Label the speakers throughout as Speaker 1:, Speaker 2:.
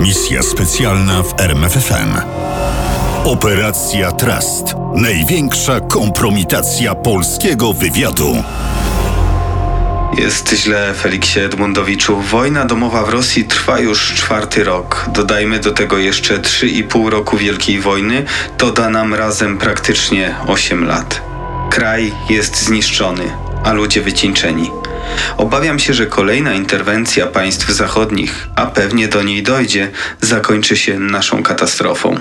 Speaker 1: Misja specjalna w RMFFM. Operacja Trust. Największa kompromitacja polskiego wywiadu.
Speaker 2: Jest źle, Feliksie Edmundowiczu. Wojna domowa w Rosji trwa już czwarty rok. Dodajmy do tego jeszcze 3,5 roku Wielkiej Wojny, to da nam razem praktycznie 8 lat. Kraj jest zniszczony, a ludzie wycieńczeni. Obawiam się, że kolejna interwencja państw zachodnich, a pewnie do niej dojdzie, zakończy się naszą katastrofą.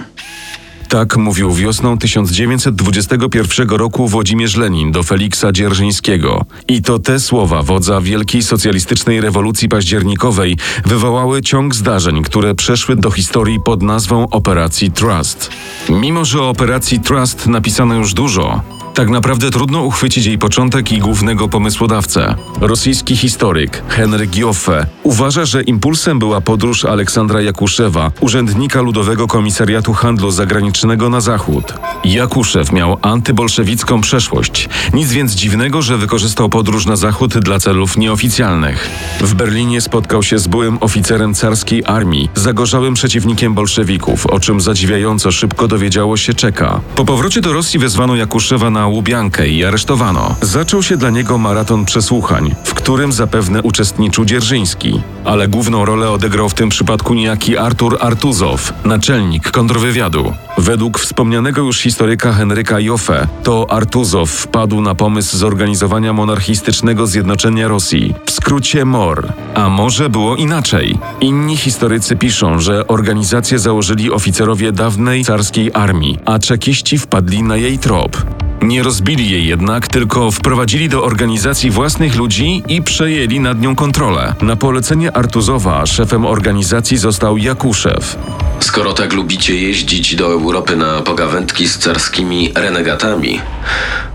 Speaker 3: Tak mówił wiosną 1921 roku Włodzimierz Lenin do Feliksa Dzierżyńskiego. I to te słowa wodza wielkiej socjalistycznej rewolucji październikowej wywołały ciąg zdarzeń, które przeszły do historii pod nazwą Operacji Trust. Mimo, że o Operacji Trust napisano już dużo, tak naprawdę trudno uchwycić jej początek i głównego pomysłodawcę. Rosyjski historyk Henryk Joffe uważa, że impulsem była podróż Aleksandra Jakuszewa, urzędnika Ludowego Komisariatu Handlu Zagranicznego na Zachód. Jakuszew miał antybolszewicką przeszłość. Nic więc dziwnego, że wykorzystał podróż na Zachód dla celów nieoficjalnych. W Berlinie spotkał się z byłym oficerem carskiej armii, zagorzałym przeciwnikiem bolszewików, o czym zadziwiająco szybko dowiedziało się Czeka. Po powrocie do Rosji wezwano Jakuszewa na Łubiankę i aresztowano. Zaczął się dla niego maraton przesłuchań, w którym zapewne uczestniczył Dzierżyński. Ale główną rolę odegrał w tym przypadku niejaki Artur Artuzow, naczelnik kontrwywiadu. Według wspomnianego już historyka Henryka Joffe, to Artuzow wpadł na pomysł zorganizowania monarchistycznego zjednoczenia Rosji, w skrócie MOR. A może było inaczej? Inni historycy piszą, że organizację założyli oficerowie dawnej carskiej armii, a czekiści wpadli na jej trop. Nie rozbili jej jednak, tylko wprowadzili do organizacji własnych ludzi i przejęli nad nią kontrolę. Na polecenie Artuzowa szefem organizacji został Jakuszew.
Speaker 4: Skoro tak lubicie jeździć do Europy na pogawędki z carskimi renegatami,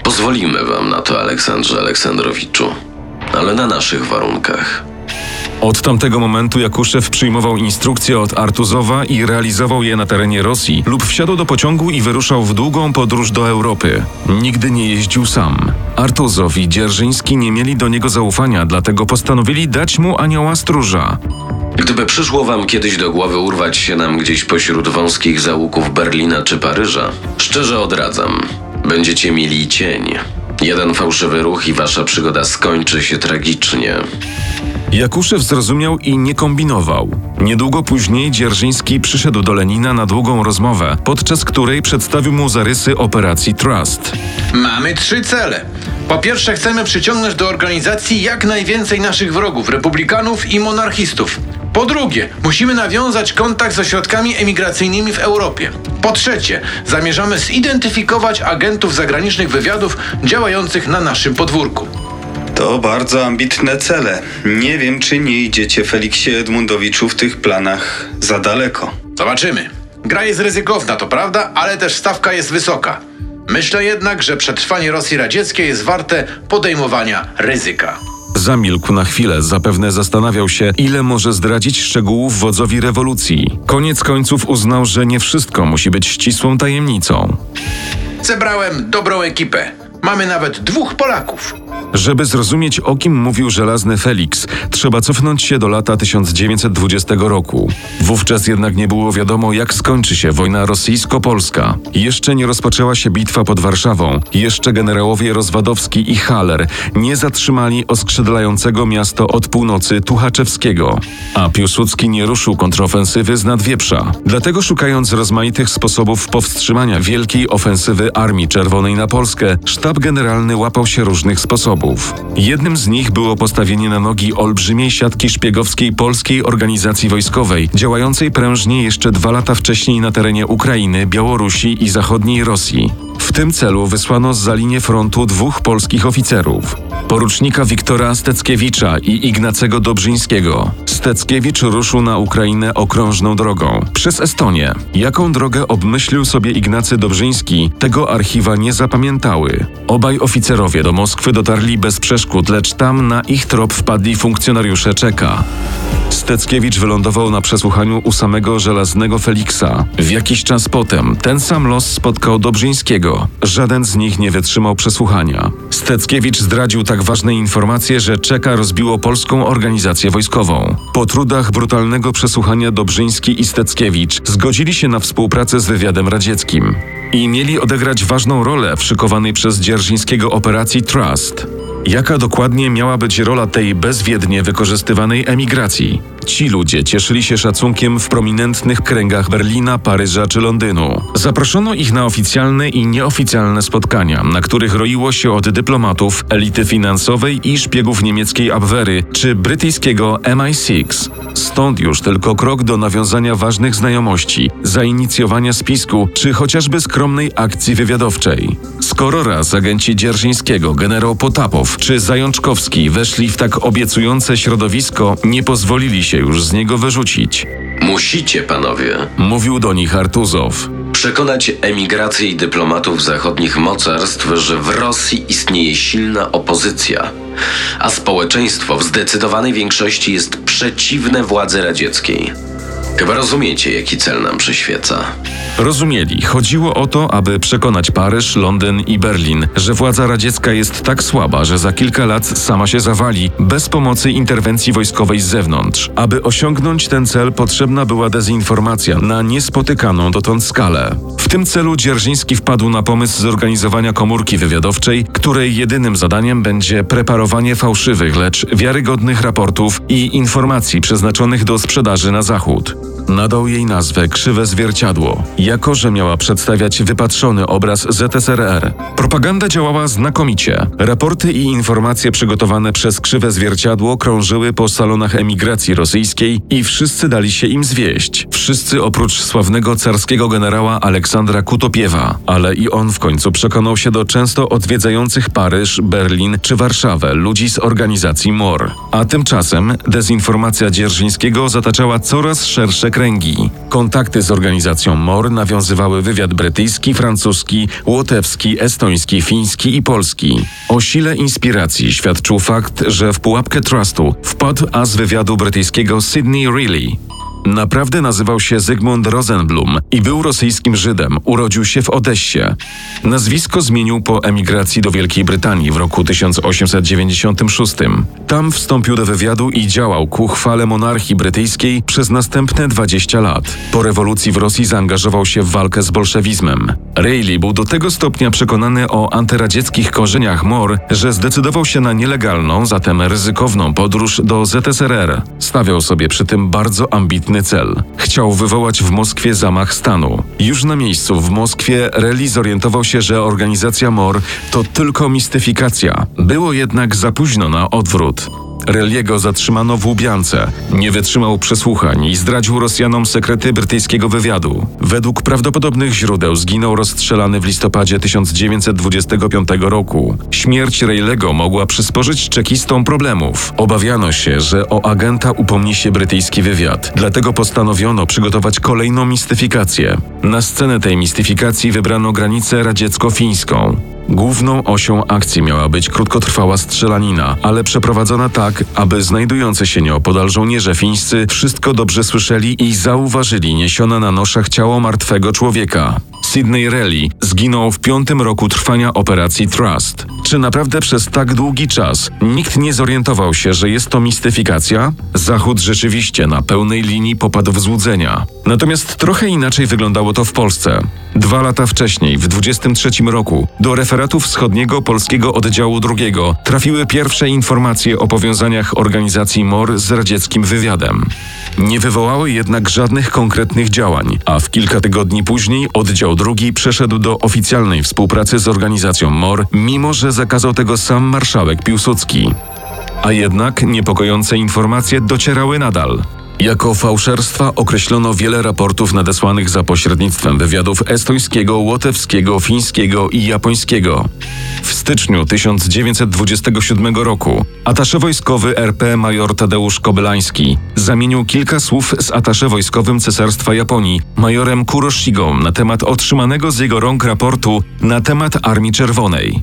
Speaker 4: pozwolimy wam na to, Aleksandrze Aleksandrowiczu, ale na naszych warunkach.
Speaker 3: Od tamtego momentu Jakuszew przyjmował instrukcje od Artuzowa i realizował je na terenie Rosji lub wsiadł do pociągu i wyruszał w długą podróż do Europy. Nigdy nie jeździł sam. Artuzow i Dzierżyński nie mieli do niego zaufania, dlatego postanowili dać mu anioła stróża.
Speaker 4: Gdyby przyszło wam kiedyś do głowy urwać się nam gdzieś pośród wąskich załuków Berlina czy Paryża, szczerze odradzam. Będziecie mieli cień. Jeden fałszywy ruch i wasza przygoda skończy się tragicznie.
Speaker 3: Jakuszew zrozumiał i nie kombinował. Niedługo później Dzierżyński przyszedł do Lenina na długą rozmowę, podczas której przedstawił mu zarysy operacji Trust.
Speaker 5: Mamy trzy cele. Po pierwsze, chcemy przyciągnąć do organizacji jak najwięcej naszych wrogów, republikanów i monarchistów. Po drugie, musimy nawiązać kontakt z ośrodkami emigracyjnymi w Europie. Po trzecie, zamierzamy zidentyfikować agentów zagranicznych wywiadów działających na naszym podwórku.
Speaker 2: To bardzo ambitne cele. Nie wiem, czy nie idziecie Feliksie Edmundowiczu w tych planach za daleko.
Speaker 5: Zobaczymy. Gra jest ryzykowna, to prawda, ale też stawka jest wysoka. Myślę jednak, że przetrwanie Rosji radzieckiej jest warte podejmowania ryzyka.
Speaker 3: Zamilkł na chwilę, zapewne zastanawiał się, ile może zdradzić szczegółów wodzowi rewolucji. Koniec końców uznał, że nie wszystko musi być ścisłą tajemnicą.
Speaker 5: Zebrałem dobrą ekipę. Mamy nawet dwóch Polaków.
Speaker 3: Żeby zrozumieć, o kim mówił żelazny Felix, trzeba cofnąć się do lata 1920 roku. Wówczas jednak nie było wiadomo, jak skończy się wojna rosyjsko-polska. Jeszcze nie rozpoczęła się bitwa pod Warszawą. Jeszcze generałowie Rozwadowski i Haller nie zatrzymali oskrzydlającego miasto od północy Tuchaczewskiego. A Piłsudski nie ruszył kontrofensywy z Nadwieprza. Dlatego szukając rozmaitych sposobów powstrzymania wielkiej ofensywy Armii Czerwonej na Polskę, sztab generalny łapał się różnych sposobów. Jednym z nich było postawienie na nogi olbrzymiej siatki szpiegowskiej polskiej organizacji wojskowej, działającej prężnie jeszcze dwa lata wcześniej na terenie Ukrainy, Białorusi i zachodniej Rosji. Tym celu wysłano za linię frontu dwóch polskich oficerów. Porucznika Wiktora Steckiewicza i Ignacego Dobrzyńskiego. Steckiewicz ruszył na Ukrainę okrążną drogą, przez Estonię. Jaką drogę obmyślił sobie Ignacy Dobrzyński, tego archiwa nie zapamiętały. Obaj oficerowie do Moskwy dotarli bez przeszkód, lecz tam na ich trop wpadli funkcjonariusze Czeka. Steckiewicz wylądował na przesłuchaniu u samego żelaznego Feliksa. W jakiś czas potem ten sam los spotkał Dobrzyńskiego. Żaden z nich nie wytrzymał przesłuchania. Steckiewicz zdradził tak ważne informacje, że Czeka rozbiło polską organizację wojskową. Po trudach brutalnego przesłuchania Dobrzyński i Steckiewicz zgodzili się na współpracę z wywiadem radzieckim i mieli odegrać ważną rolę w szykowanej przez Dzierżyńskiego operacji Trust. Jaka dokładnie miała być rola tej bezwiednie wykorzystywanej emigracji? Ci ludzie cieszyli się szacunkiem w prominentnych kręgach Berlina, Paryża czy Londynu. Zaproszono ich na oficjalne i nieoficjalne spotkania, na których roiło się od dyplomatów, elity finansowej i szpiegów niemieckiej Abwehry czy brytyjskiego MI6. Stąd już tylko krok do nawiązania ważnych znajomości, zainicjowania spisku czy chociażby skromnej akcji wywiadowczej. Skoro raz agenci Dzierżyńskiego, generał Potapow czy Zajączkowski weszli w tak obiecujące środowisko, nie pozwolili się już z niego wyrzucić.
Speaker 4: Musicie, panowie,
Speaker 3: Mówił do nich Artuzow.
Speaker 4: przekonać emigrację i dyplomatów zachodnich mocarstw, że w Rosji istnieje silna opozycja, a społeczeństwo w zdecydowanej większości jest przeciwne władzy radzieckiej. Chyba rozumiecie, jaki cel nam przyświeca.
Speaker 3: Rozumieli, chodziło o to, aby przekonać Paryż, Londyn i Berlin, że władza radziecka jest tak słaba, że za kilka lat sama się zawali, bez pomocy interwencji wojskowej z zewnątrz. Aby osiągnąć ten cel, potrzebna była dezinformacja na niespotykaną dotąd skalę. W tym celu Dzierżyński wpadł na pomysł zorganizowania komórki wywiadowczej, której jedynym zadaniem będzie preparowanie fałszywych, lecz wiarygodnych raportów i informacji przeznaczonych do sprzedaży na zachód. Thank you. Nadał jej nazwę Krzywe Zwierciadło, jako że miała przedstawiać wypatrzony obraz ZSRR. Propaganda działała znakomicie. Raporty i informacje przygotowane przez Krzywe Zwierciadło krążyły po salonach emigracji rosyjskiej i wszyscy dali się im zwieść. Wszyscy oprócz sławnego carskiego generała Aleksandra Kutopiewa, ale i on w końcu przekonał się do często odwiedzających Paryż, Berlin czy Warszawę ludzi z organizacji MOR. A tymczasem dezinformacja Dzierżyńskiego zataczała coraz szersze kręgi. Kontakty z organizacją MOR nawiązywały wywiad brytyjski, francuski, łotewski, estoński, fiński i polski. O sile inspiracji świadczył fakt, że w pułapkę trustu wpadł as wywiadu brytyjskiego Sydney Reilly. Naprawdę nazywał się Zygmunt Rosenblum i był rosyjskim Żydem. Urodził się w Odessie. Nazwisko zmienił po emigracji do Wielkiej Brytanii w roku 1896. Tam wstąpił do wywiadu i działał ku chwale monarchii brytyjskiej przez następne 20 lat. Po rewolucji w Rosji zaangażował się w walkę z bolszewizmem. Reilly był do tego stopnia przekonany o antyradzieckich korzeniach MOR, że zdecydował się na nielegalną, zatem ryzykowną podróż do ZSRR. Stawiał sobie przy tym bardzo cel. Chciał wywołać w Moskwie zamach stanu. Już na miejscu w Moskwie Reilly zorientował się, że organizacja MOR to tylko mistyfikacja. Było jednak za późno na odwrót. Reliego zatrzymano w Łubiance. Nie wytrzymał przesłuchań i zdradził Rosjanom sekrety brytyjskiego wywiadu. Według prawdopodobnych źródeł zginął rozstrzelany w listopadzie 1925 roku. Śmierć Reilego mogła przysporzyć czekistom problemów. Obawiano się, że o agenta upomni się brytyjski wywiad. Dlatego postanowiono przygotować kolejną mistyfikację. Na scenę tej mistyfikacji wybrano granicę radziecko-fińską. Główną osią akcji miała być krótkotrwała strzelanina, ale przeprowadzona tak, aby znajdujący się nieopodal żołnierze fińscy wszystko dobrze słyszeli i zauważyli niesione na noszach ciało martwego człowieka. Sydney Reilly zginął w piątym roku trwania operacji Trust. Czy naprawdę przez tak długi czas nikt nie zorientował się, że jest to mistyfikacja? Zachód rzeczywiście na pełnej linii popadł w złudzenia. Natomiast trochę inaczej wyglądało to w Polsce. Dwa lata wcześniej, w 23 roku, do referatu wschodniego polskiego oddziału drugiego trafiły pierwsze informacje o powiązaniach organizacji MOR z radzieckim wywiadem. Nie wywołały jednak żadnych konkretnych działań, a w kilka tygodni później oddział drugi przeszedł do oficjalnej współpracy z organizacją MOR, mimo że zakazał tego sam marszałek Piłsudski. A jednak niepokojące informacje docierały nadal. Jako fałszerstwa określono wiele raportów nadesłanych za pośrednictwem wywiadów estońskiego, łotewskiego, fińskiego i japońskiego. W styczniu 1927 roku atasze wojskowy RP major Tadeusz Kobelański zamienił kilka słów z atasze wojskowym Cesarstwa Japonii majorem Kuroshigą na temat otrzymanego z jego rąk raportu na temat Armii Czerwonej.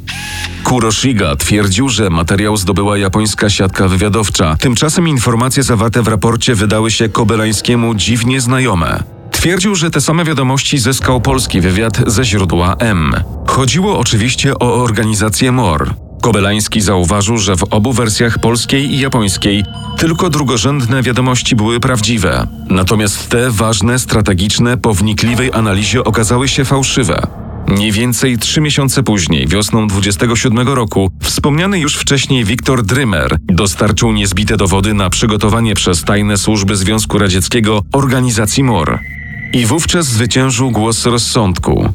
Speaker 3: Kuroshiga twierdził, że materiał zdobyła japońska siatka wywiadowcza. Tymczasem informacje zawarte w raporcie wydały się Kobelańskiemu dziwnie znajome. Twierdził, że te same wiadomości zyskał polski wywiad ze źródła M. Chodziło oczywiście o organizację MOR. Kobelański zauważył, że w obu wersjach polskiej i japońskiej tylko drugorzędne wiadomości były prawdziwe, natomiast te ważne, strategiczne, po wnikliwej analizie okazały się fałszywe. Mniej więcej trzy miesiące później, wiosną 27 roku, wspomniany już wcześniej Wiktor Drymer dostarczył niezbite dowody na przygotowanie przez tajne służby Związku Radzieckiego organizacji MOR. I wówczas zwyciężył głos rozsądku.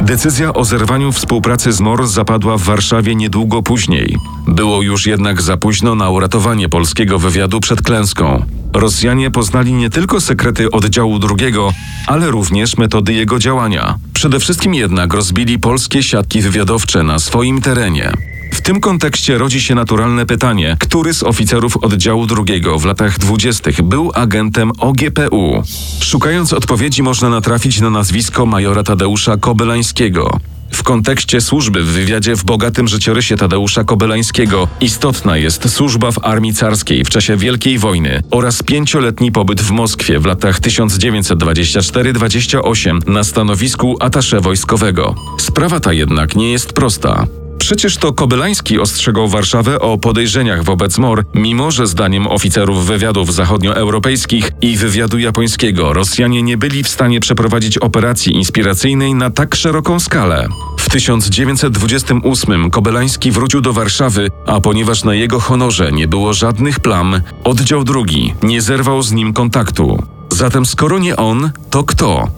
Speaker 3: Decyzja o zerwaniu współpracy z MOR zapadła w Warszawie niedługo później. Było już jednak za późno na uratowanie polskiego wywiadu przed klęską. Rosjanie poznali nie tylko sekrety oddziału drugiego, ale również metody jego działania. Przede wszystkim jednak rozbili polskie siatki wywiadowcze na swoim terenie. W tym kontekście rodzi się naturalne pytanie, który z oficerów oddziału drugiego w latach dwudziestych był agentem OGPU? Szukając odpowiedzi można natrafić na nazwisko majora Tadeusza Kobelańskiego. W kontekście służby w wywiadzie w bogatym życiorysie Tadeusza Kobelańskiego istotna jest służba w armii carskiej w czasie Wielkiej Wojny oraz pięcioletni pobyt w Moskwie w latach 1924-28 na stanowisku atasze wojskowego. Sprawa ta jednak nie jest prosta. Przecież to Kobelański ostrzegał Warszawę o podejrzeniach wobec MOR, mimo że zdaniem oficerów wywiadów zachodnioeuropejskich i wywiadu japońskiego Rosjanie nie byli w stanie przeprowadzić operacji inspiracyjnej na tak szeroką skalę. W 1928 Kobelański wrócił do Warszawy, a ponieważ na jego honorze nie było żadnych plam, oddział drugi nie zerwał z nim kontaktu. Zatem skoro nie on, to kto?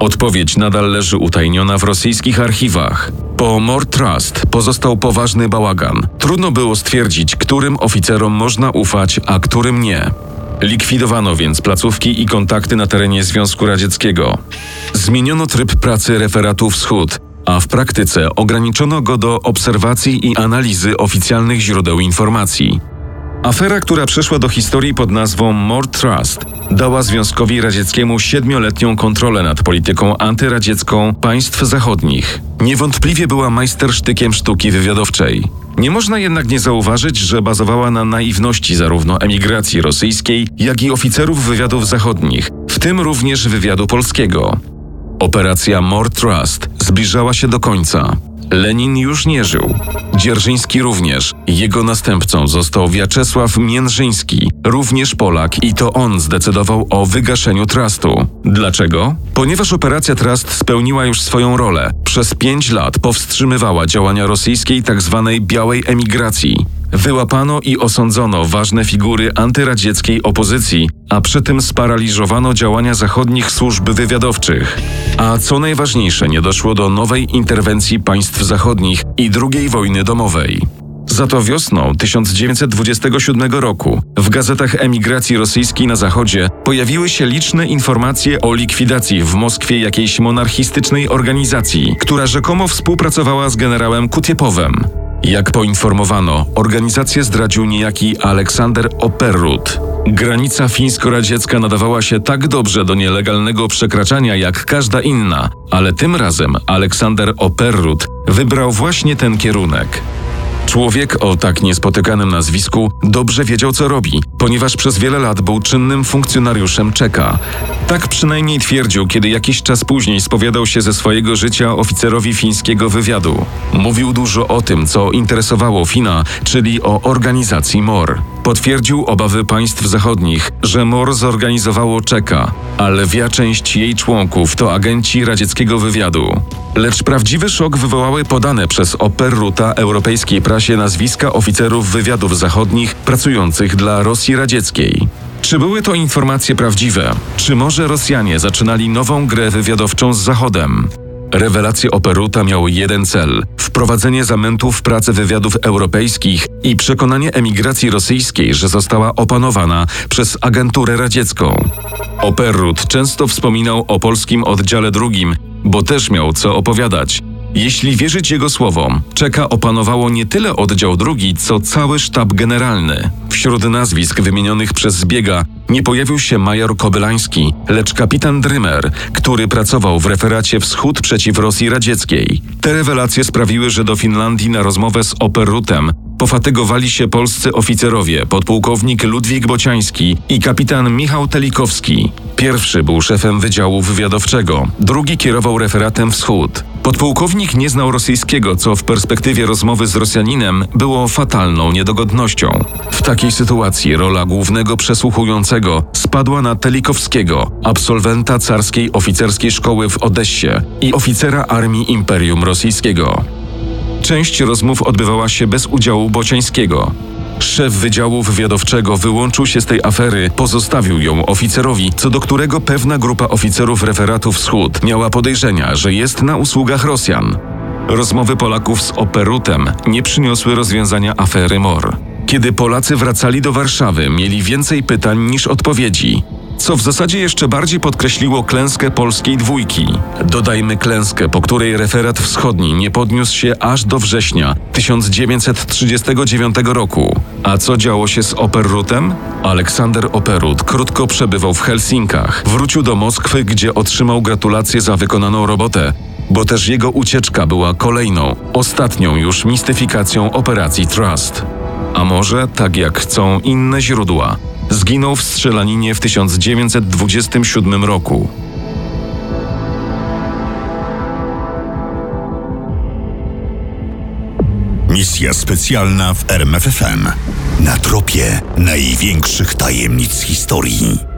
Speaker 3: Odpowiedź nadal leży utajniona w rosyjskich archiwach. Po More Trust pozostał poważny bałagan. Trudno było stwierdzić, którym oficerom można ufać, a którym nie. Likwidowano więc placówki i kontakty na terenie Związku Radzieckiego. Zmieniono tryb pracy referatu Wschód, a w praktyce ograniczono go do obserwacji i analizy oficjalnych źródeł informacji. Afera, która przeszła do historii pod nazwą More Trust, dała Związkowi Radzieckiemu siedmioletnią kontrolę nad polityką antyradziecką państw zachodnich. Niewątpliwie była majstersztykiem sztuki wywiadowczej. Nie można jednak nie zauważyć, że bazowała na naiwności zarówno emigracji rosyjskiej, jak i oficerów wywiadów zachodnich, w tym również wywiadu polskiego. Operacja More Trust zbliżała się do końca. Lenin już nie żył. Dzierżyński również. Jego następcą został Wiaczesław Międrzyński, również Polak i to on zdecydował o wygaszeniu trustu. Dlaczego? Ponieważ operacja Trust spełniła już swoją rolę. Przez pięć lat powstrzymywała działania rosyjskiej tzw. Tak białej emigracji. Wyłapano i osądzono ważne figury antyradzieckiej opozycji, a przy tym sparaliżowano działania zachodnich służb wywiadowczych. A co najważniejsze, nie doszło do nowej interwencji państw zachodnich i II wojny domowej. Za to wiosną 1927 roku w gazetach emigracji rosyjskiej na Zachodzie pojawiły się liczne informacje o likwidacji w Moskwie jakiejś monarchistycznej organizacji, która rzekomo współpracowała z generałem Kutiepowem. Jak poinformowano, organizację zdradził niejaki Aleksander Operrut. Granica fińsko-radziecka nadawała się tak dobrze do nielegalnego przekraczania jak każda inna, ale tym razem Aleksander Operrut wybrał właśnie ten kierunek. Człowiek o tak niespotykanym nazwisku dobrze wiedział, co robi, ponieważ przez wiele lat był czynnym funkcjonariuszem Czeka. Tak przynajmniej twierdził, kiedy jakiś czas później spowiadał się ze swojego życia oficerowi fińskiego wywiadu. Mówił dużo o tym, co interesowało Fina, czyli o organizacji MOR. Potwierdził obawy państw zachodnich, że MOR zorganizowało Czeka, a lwia część jej członków to agenci radzieckiego wywiadu. Lecz prawdziwy szok wywołały podane przez Operruta europejskiej prasie nazwiska oficerów wywiadów zachodnich pracujących dla Rosji radzieckiej. Czy były to informacje prawdziwe? Czy może Rosjanie zaczynali nową grę wywiadowczą z Zachodem? Rewelacje Operuta miały jeden cel wprowadzenie zamętów w pracę wywiadów europejskich i przekonanie emigracji rosyjskiej, że została opanowana przez agenturę radziecką. Operut często wspominał o polskim oddziale drugim, bo też miał co opowiadać. Jeśli wierzyć jego słowom, Czeka opanowało nie tyle oddział drugi, co cały sztab generalny. Wśród nazwisk wymienionych przez Zbiega nie pojawił się major Kobylański, lecz kapitan Drymer, który pracował w referacie Wschód przeciw Rosji Radzieckiej. Te rewelacje sprawiły, że do Finlandii na rozmowę z Operutem pofatygowali się polscy oficerowie, podpułkownik Ludwik Bociański i kapitan Michał Telikowski. Pierwszy był szefem Wydziału Wywiadowczego, drugi kierował referatem Wschód. Podpułkownik nie znał rosyjskiego, co w perspektywie rozmowy z Rosjaninem było fatalną niedogodnością. W takiej sytuacji rola głównego przesłuchującego spadła na Telikowskiego, absolwenta carskiej oficerskiej szkoły w Odessie i oficera armii Imperium Rosyjskiego. Część rozmów odbywała się bez udziału Bociańskiego. Szef Wydziału Wywiadowczego wyłączył się z tej afery, pozostawił ją oficerowi, co do którego pewna grupa oficerów referatu Wschód miała podejrzenia, że jest na usługach Rosjan. Rozmowy Polaków z Operutem nie przyniosły rozwiązania afery MOR. Kiedy Polacy wracali do Warszawy, mieli więcej pytań niż odpowiedzi co w zasadzie jeszcze bardziej podkreśliło klęskę polskiej dwójki. Dodajmy klęskę, po której referat wschodni nie podniósł się aż do września 1939 roku. A co działo się z Operrutem? Aleksander Operut krótko przebywał w Helsinkach. Wrócił do Moskwy, gdzie otrzymał gratulacje za wykonaną robotę, bo też jego ucieczka była kolejną, ostatnią już mistyfikacją operacji Trust. A może, tak jak chcą inne źródła, zginął w strzelaninie w 1927 roku.
Speaker 1: Misja specjalna w RMFFM. Na tropie największych tajemnic historii.